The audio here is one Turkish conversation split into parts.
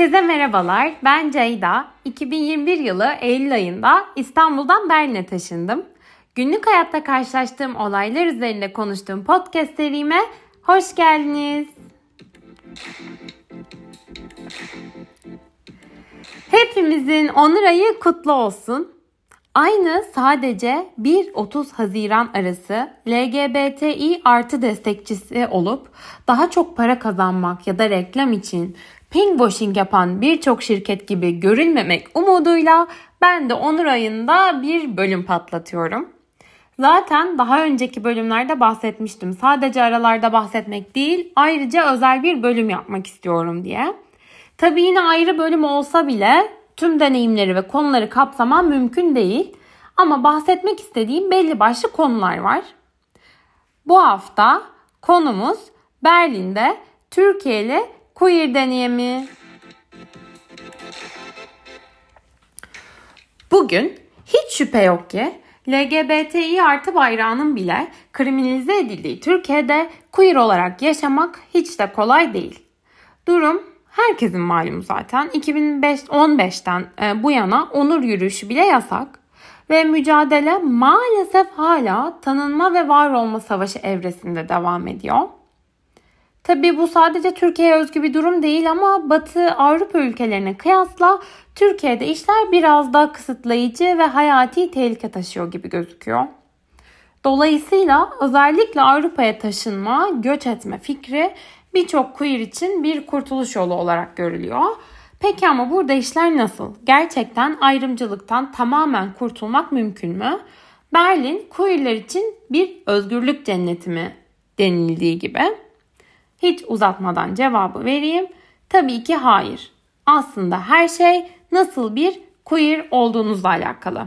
Herkese merhabalar. Ben Ceyda. 2021 yılı Eylül ayında İstanbul'dan Berlin'e taşındım. Günlük hayatta karşılaştığım olaylar üzerinde konuştuğum podcast serime hoş geldiniz. Hepimizin onur ayı kutlu olsun. Aynı sadece 1-30 Haziran arası LGBTİ artı destekçisi olup daha çok para kazanmak ya da reklam için pinkwashing yapan birçok şirket gibi görülmemek umuduyla ben de Onur ayında bir bölüm patlatıyorum. Zaten daha önceki bölümlerde bahsetmiştim. Sadece aralarda bahsetmek değil, ayrıca özel bir bölüm yapmak istiyorum diye. Tabii yine ayrı bölüm olsa bile tüm deneyimleri ve konuları kapsamam mümkün değil. Ama bahsetmek istediğim belli başlı konular var. Bu hafta konumuz Berlin'de Türkiye'li queer deneyimi. Bugün hiç şüphe yok ki LGBTİ artı bayrağının bile kriminalize edildiği Türkiye'de queer olarak yaşamak hiç de kolay değil. Durum herkesin malumu zaten. 2015'ten e, bu yana onur yürüyüşü bile yasak ve mücadele maalesef hala tanınma ve var olma savaşı evresinde devam ediyor. Tabii bu sadece Türkiye'ye özgü bir durum değil ama Batı Avrupa ülkelerine kıyasla Türkiye'de işler biraz daha kısıtlayıcı ve hayati tehlike taşıyor gibi gözüküyor. Dolayısıyla özellikle Avrupa'ya taşınma, göç etme fikri birçok queer için bir kurtuluş yolu olarak görülüyor. Peki ama burada işler nasıl? Gerçekten ayrımcılıktan tamamen kurtulmak mümkün mü? Berlin queerler için bir özgürlük cenneti mi denildiği gibi? Hiç uzatmadan cevabı vereyim. Tabii ki hayır. Aslında her şey nasıl bir queer olduğunuzla alakalı.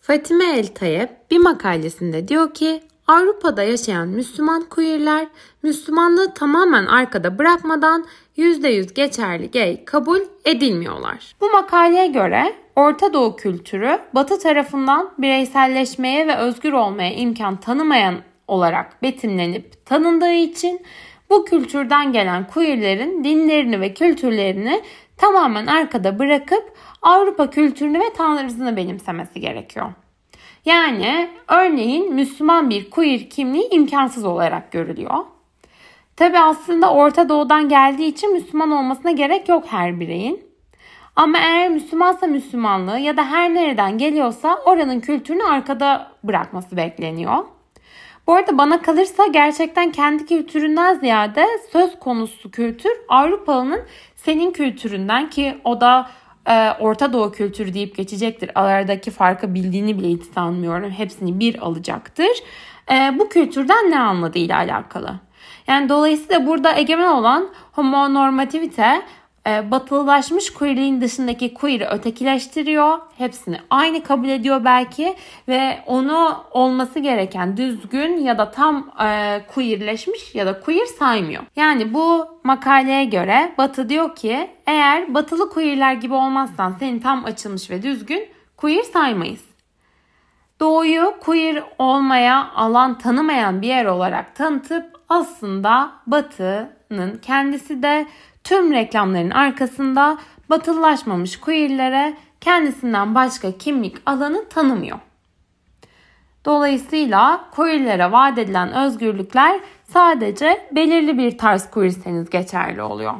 Fatime El Tayeb bir makalesinde diyor ki Avrupa'da yaşayan Müslüman queerler Müslümanlığı tamamen arkada bırakmadan %100 geçerli gay kabul edilmiyorlar. Bu makaleye göre Orta Doğu kültürü Batı tarafından bireyselleşmeye ve özgür olmaya imkan tanımayan olarak betimlenip tanındığı için bu kültürden gelen queerlerin dinlerini ve kültürlerini tamamen arkada bırakıp Avrupa kültürünü ve tarzını benimsemesi gerekiyor. Yani örneğin Müslüman bir queer kimliği imkansız olarak görülüyor. Tabi aslında Orta Doğu'dan geldiği için Müslüman olmasına gerek yok her bireyin. Ama eğer Müslümansa Müslümanlığı ya da her nereden geliyorsa oranın kültürünü arkada bırakması bekleniyor. Bu arada bana kalırsa gerçekten kendi kültüründen ziyade söz konusu kültür Avrupalı'nın senin kültüründen ki o da e, Orta Doğu kültürü deyip geçecektir. Aradaki farkı bildiğini bile hiç sanmıyorum. Hepsini bir alacaktır. E, bu kültürden ne anladığıyla alakalı. Yani dolayısıyla burada egemen olan homonormativite batılılaşmış queerliğin dışındaki queer'i ötekileştiriyor. Hepsini aynı kabul ediyor belki ve onu olması gereken düzgün ya da tam e, queerleşmiş ya da queer saymıyor. Yani bu makaleye göre Batı diyor ki eğer batılı queerler gibi olmazsan seni tam açılmış ve düzgün queer saymayız. Doğuyu queer olmaya alan tanımayan bir yer olarak tanıtıp aslında Batı'nın kendisi de tüm reklamların arkasında batılılaşmamış queerlere kendisinden başka kimlik alanı tanımıyor. Dolayısıyla queerlere vaat edilen özgürlükler sadece belirli bir tarz queerseniz geçerli oluyor.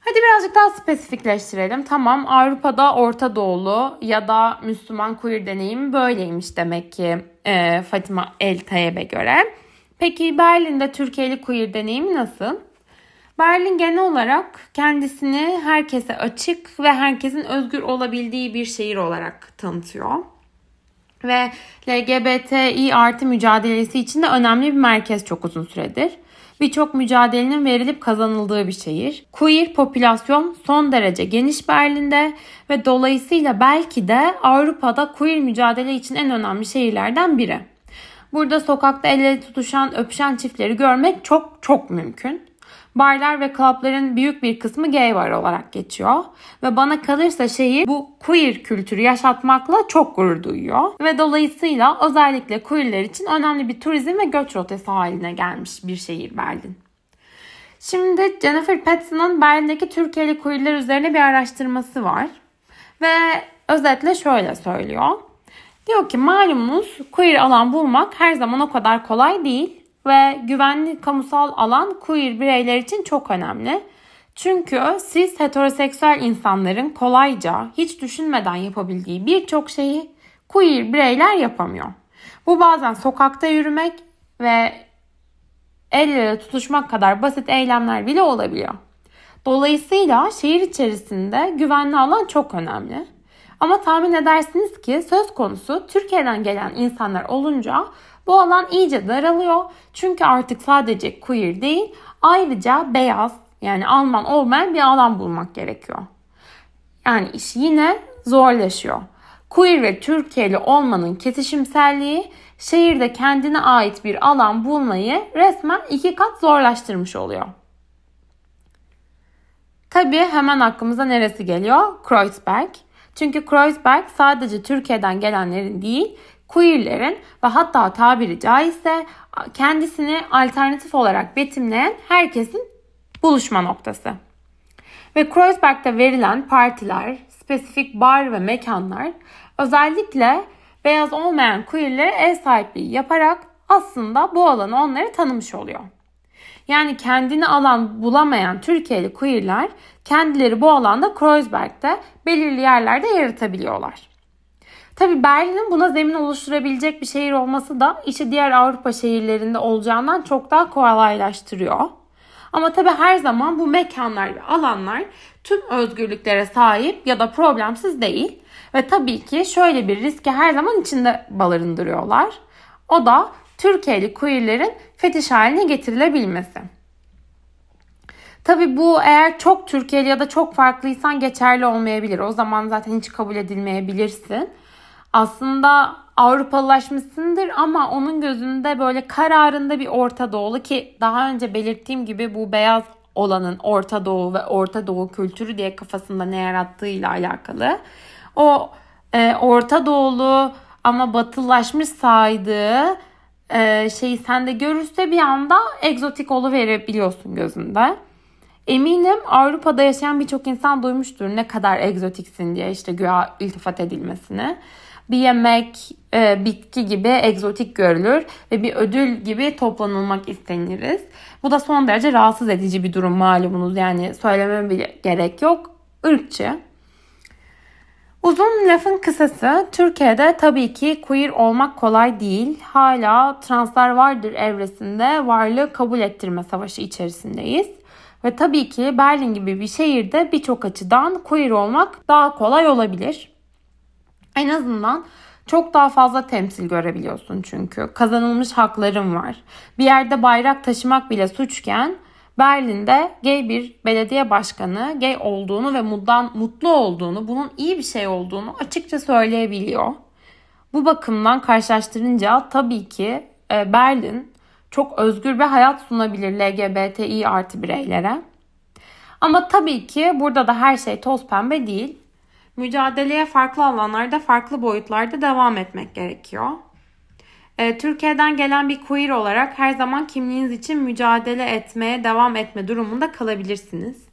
Hadi birazcık daha spesifikleştirelim. Tamam Avrupa'da Orta Doğulu ya da Müslüman queer deneyimi böyleymiş demek ki e, Fatima El Tayeb'e göre. Peki Berlin'de Türkiye'li queer deneyimi nasıl? Berlin genel olarak kendisini herkese açık ve herkesin özgür olabildiği bir şehir olarak tanıtıyor. Ve LGBTİ artı mücadelesi için de önemli bir merkez çok uzun süredir. Birçok mücadelenin verilip kazanıldığı bir şehir. Queer popülasyon son derece geniş Berlin'de ve dolayısıyla belki de Avrupa'da queer mücadele için en önemli şehirlerden biri. Burada sokakta el ele tutuşan, öpüşen çiftleri görmek çok çok mümkün. Barlar ve klapların büyük bir kısmı gay bar olarak geçiyor. Ve bana kalırsa şehir bu queer kültürü yaşatmakla çok gurur duyuyor. Ve dolayısıyla özellikle queerler için önemli bir turizm ve göç rotası haline gelmiş bir şehir Berlin. Şimdi Jennifer Patton'ın Berlin'deki Türkiye'li queerler üzerine bir araştırması var. Ve özetle şöyle söylüyor. Diyor ki malumunuz queer alan bulmak her zaman o kadar kolay değil ve güvenli kamusal alan queer bireyler için çok önemli. Çünkü siz heteroseksüel insanların kolayca, hiç düşünmeden yapabildiği birçok şeyi queer bireyler yapamıyor. Bu bazen sokakta yürümek ve el ele tutuşmak kadar basit eylemler bile olabiliyor. Dolayısıyla şehir içerisinde güvenli alan çok önemli. Ama tahmin edersiniz ki söz konusu Türkiye'den gelen insanlar olunca bu alan iyice daralıyor. Çünkü artık sadece queer değil ayrıca beyaz yani Alman olmayan bir alan bulmak gerekiyor. Yani iş yine zorlaşıyor. Queer ve Türkiye'li olmanın kesişimselliği şehirde kendine ait bir alan bulmayı resmen iki kat zorlaştırmış oluyor. Tabii hemen aklımıza neresi geliyor? Kreuzberg. Çünkü Kreuzberg sadece Türkiye'den gelenlerin değil, queerlerin ve hatta tabiri caizse kendisini alternatif olarak betimleyen herkesin buluşma noktası. Ve Kreuzberg'de verilen partiler, spesifik bar ve mekanlar özellikle beyaz olmayan queerlere ev sahipliği yaparak aslında bu alanı onları tanımış oluyor. Yani kendini alan bulamayan Türkiye'li queerler kendileri bu alanda Kreuzberg'de belirli yerlerde yaratabiliyorlar. Tabi Berlin'in buna zemin oluşturabilecek bir şehir olması da işi diğer Avrupa şehirlerinde olacağından çok daha kolaylaştırıyor. Ama tabi her zaman bu mekanlar ve alanlar tüm özgürlüklere sahip ya da problemsiz değil. Ve tabii ki şöyle bir riski her zaman içinde barındırıyorlar. O da Türkiye'li queerlerin fetiş haline getirilebilmesi. Tabi bu eğer çok Türkiye'li ya da çok farklıysan geçerli olmayabilir. O zaman zaten hiç kabul edilmeyebilirsin. Aslında Avrupalılaşmışsındır ama onun gözünde böyle kararında bir Orta Doğulu ki daha önce belirttiğim gibi bu beyaz olanın Orta Doğu ve Orta Doğu kültürü diye kafasında ne yarattığıyla alakalı. O e, Orta Doğulu ama batılaşmış saydığı e, şeyi sen de görürse bir anda egzotik verebiliyorsun gözünde. Eminim Avrupa'da yaşayan birçok insan duymuştur ne kadar egzotiksin diye işte güya iltifat edilmesini bir yemek, e, bitki gibi egzotik görülür ve bir ödül gibi toplanılmak isteniriz. Bu da son derece rahatsız edici bir durum malumunuz. Yani söylememe bile gerek yok. Irkçı. Uzun lafın kısası Türkiye'de tabii ki queer olmak kolay değil. Hala translar vardır evresinde varlığı kabul ettirme savaşı içerisindeyiz. Ve tabii ki Berlin gibi bir şehirde birçok açıdan queer olmak daha kolay olabilir. En azından çok daha fazla temsil görebiliyorsun çünkü. Kazanılmış hakların var. Bir yerde bayrak taşımak bile suçken Berlin'de gay bir belediye başkanı gay olduğunu ve mutdan mutlu olduğunu, bunun iyi bir şey olduğunu açıkça söyleyebiliyor. Bu bakımdan karşılaştırınca tabii ki e, Berlin çok özgür bir hayat sunabilir LGBTİ artı bireylere. Ama tabii ki burada da her şey toz pembe değil mücadeleye farklı alanlarda, farklı boyutlarda devam etmek gerekiyor. E, Türkiye'den gelen bir queer olarak her zaman kimliğiniz için mücadele etmeye devam etme durumunda kalabilirsiniz.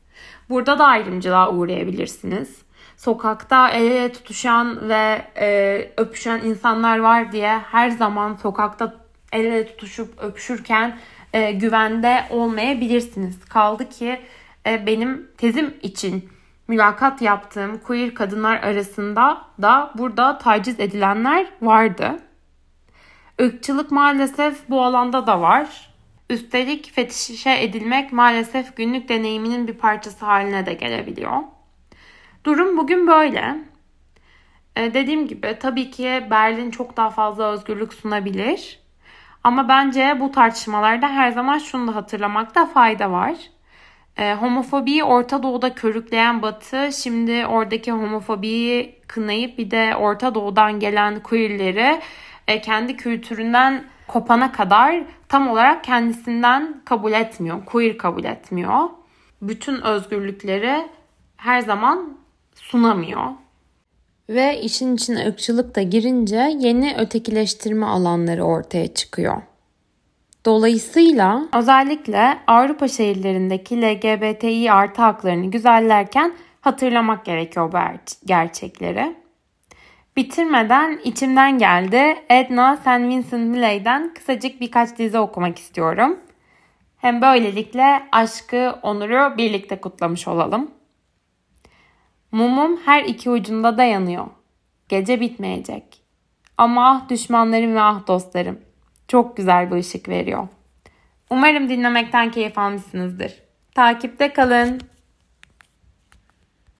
Burada da ayrımcılığa uğrayabilirsiniz. Sokakta el ele tutuşan ve e, öpüşen insanlar var diye her zaman sokakta el ele tutuşup öpüşürken e, güvende olmayabilirsiniz. Kaldı ki e, benim tezim için mülakat yaptığım queer kadınlar arasında da burada taciz edilenler vardı. Irkçılık maalesef bu alanda da var. Üstelik fetişe edilmek maalesef günlük deneyiminin bir parçası haline de gelebiliyor. Durum bugün böyle. Ee, dediğim gibi tabii ki Berlin çok daha fazla özgürlük sunabilir. Ama bence bu tartışmalarda her zaman şunu da hatırlamakta fayda var. E, homofobiyi Orta Doğu'da körükleyen Batı şimdi oradaki homofobiyi kınayıp bir de Orta Doğu'dan gelen queerleri e, kendi kültüründen kopana kadar tam olarak kendisinden kabul etmiyor. Queer kabul etmiyor. Bütün özgürlükleri her zaman sunamıyor. Ve işin içine ırkçılık da girince yeni ötekileştirme alanları ortaya çıkıyor. Dolayısıyla özellikle Avrupa şehirlerindeki LGBTİ artı haklarını güzellerken hatırlamak gerekiyor bu gerçekleri. Bitirmeden içimden geldi. Edna St. Vincent Milley'den kısacık birkaç dizi okumak istiyorum. Hem böylelikle aşkı, onuru birlikte kutlamış olalım. Mumum her iki ucunda dayanıyor. Gece bitmeyecek. Ama ah düşmanlarım ve ah dostlarım. Çok güzel bir ışık veriyor. Umarım dinlemekten keyif almışsınızdır. Takipte kalın.